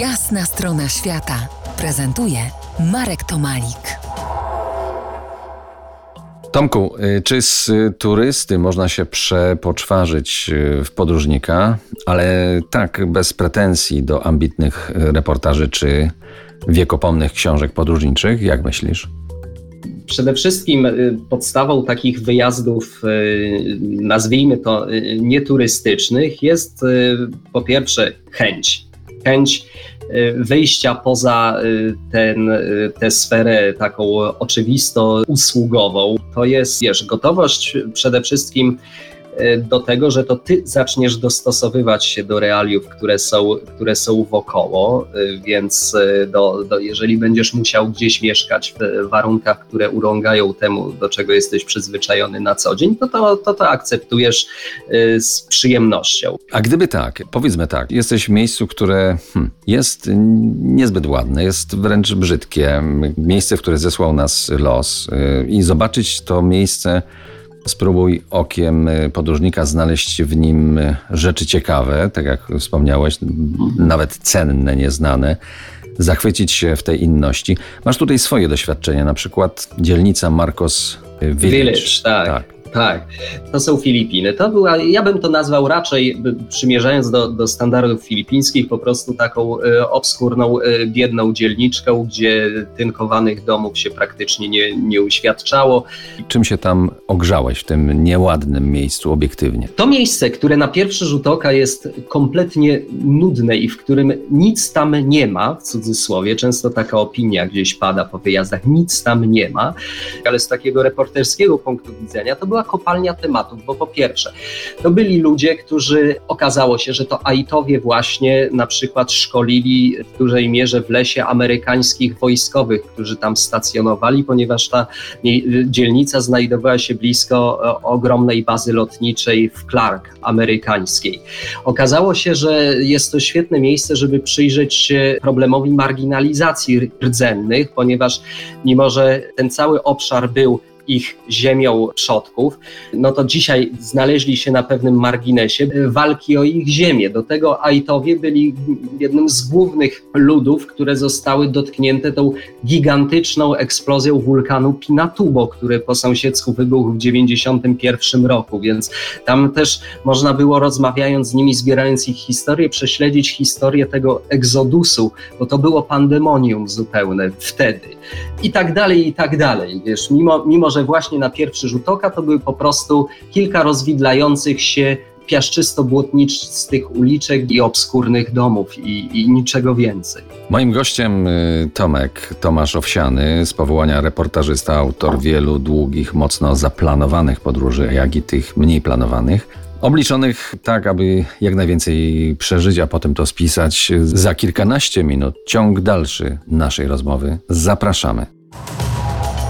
Jasna strona świata prezentuje Marek Tomalik. Tomku, y, czy z turysty można się przepoczwarzyć y, w podróżnika, ale tak bez pretensji do ambitnych reportaży czy wiekopomnych książek podróżniczych? Jak myślisz? Przede wszystkim y, podstawą takich wyjazdów, nazwijmy to nieturystycznych, jest po pierwsze chęć. Chęć Y, wyjścia poza y, ten, y, tę sferę taką oczywisto usługową. To jest, wiesz, gotowość przede wszystkim do tego, że to ty zaczniesz dostosowywać się do realiów, które są, które są wokoło, e, więc e, do, do, jeżeli będziesz musiał gdzieś mieszkać w warunkach, które urągają temu, do czego jesteś przyzwyczajony na co dzień, to to, to, to akceptujesz z przyjemnością. A gdyby tak, powiedzmy tak, jesteś w miejscu, które hmm, jest niezbyt ładne, jest wręcz brzydkie, miejsce, w które zesłał nas los i zobaczyć to miejsce Spróbuj okiem y, podróżnika znaleźć w nim y, rzeczy ciekawe, tak jak wspomniałeś, nawet cenne, nieznane, zachwycić się w tej inności. Masz tutaj swoje doświadczenia, na przykład dzielnica Marcos Village. Village tak. tak. Tak, to są Filipiny. To była, ja bym to nazwał raczej, przymierzając do, do standardów filipińskich, po prostu taką y, obskurną, y, biedną dzielniczką, gdzie tynkowanych domów się praktycznie nie, nie uświadczało. Czym się tam ogrzałeś w tym nieładnym miejscu obiektywnie? To miejsce, które na pierwszy rzut oka jest kompletnie nudne i w którym nic tam nie ma, w cudzysłowie, często taka opinia gdzieś pada po wyjazdach, nic tam nie ma, ale z takiego reporterskiego punktu widzenia to była kopalnia tematów, bo po pierwsze, to byli ludzie, którzy okazało się, że to Aitowie właśnie na przykład szkolili w dużej mierze w lesie amerykańskich wojskowych, którzy tam stacjonowali, ponieważ ta dzielnica znajdowała się blisko e, ogromnej bazy lotniczej w Clark amerykańskiej. Okazało się, że jest to świetne miejsce, żeby przyjrzeć się problemowi marginalizacji rdzennych, ponieważ mimo, że ten cały obszar był ich ziemią przodków, no to dzisiaj znaleźli się na pewnym marginesie walki o ich ziemię. Do tego Aitowie byli jednym z głównych ludów, które zostały dotknięte tą gigantyczną eksplozją wulkanu Pinatubo, który po sąsiedzku wybuchł w 1991 roku, więc tam też można było rozmawiając z nimi, zbierając ich historię, prześledzić historię tego egzodusu, bo to było pandemonium zupełne wtedy. I tak dalej, i tak dalej. Wiesz, mimo, mimo że właśnie na pierwszy rzut oka to były po prostu kilka rozwidlających się piaszczysto-błotniczych uliczek i obskurnych domów i, i, niczego więcej. Moim gościem y, Tomek Tomasz Owsiany, z powołania reportażysta, autor wielu długich, mocno zaplanowanych podróży, jak i tych mniej planowanych. Obliczonych tak, aby jak najwięcej przeżyć, a potem to spisać. Za kilkanaście minut ciąg dalszy naszej rozmowy. Zapraszamy.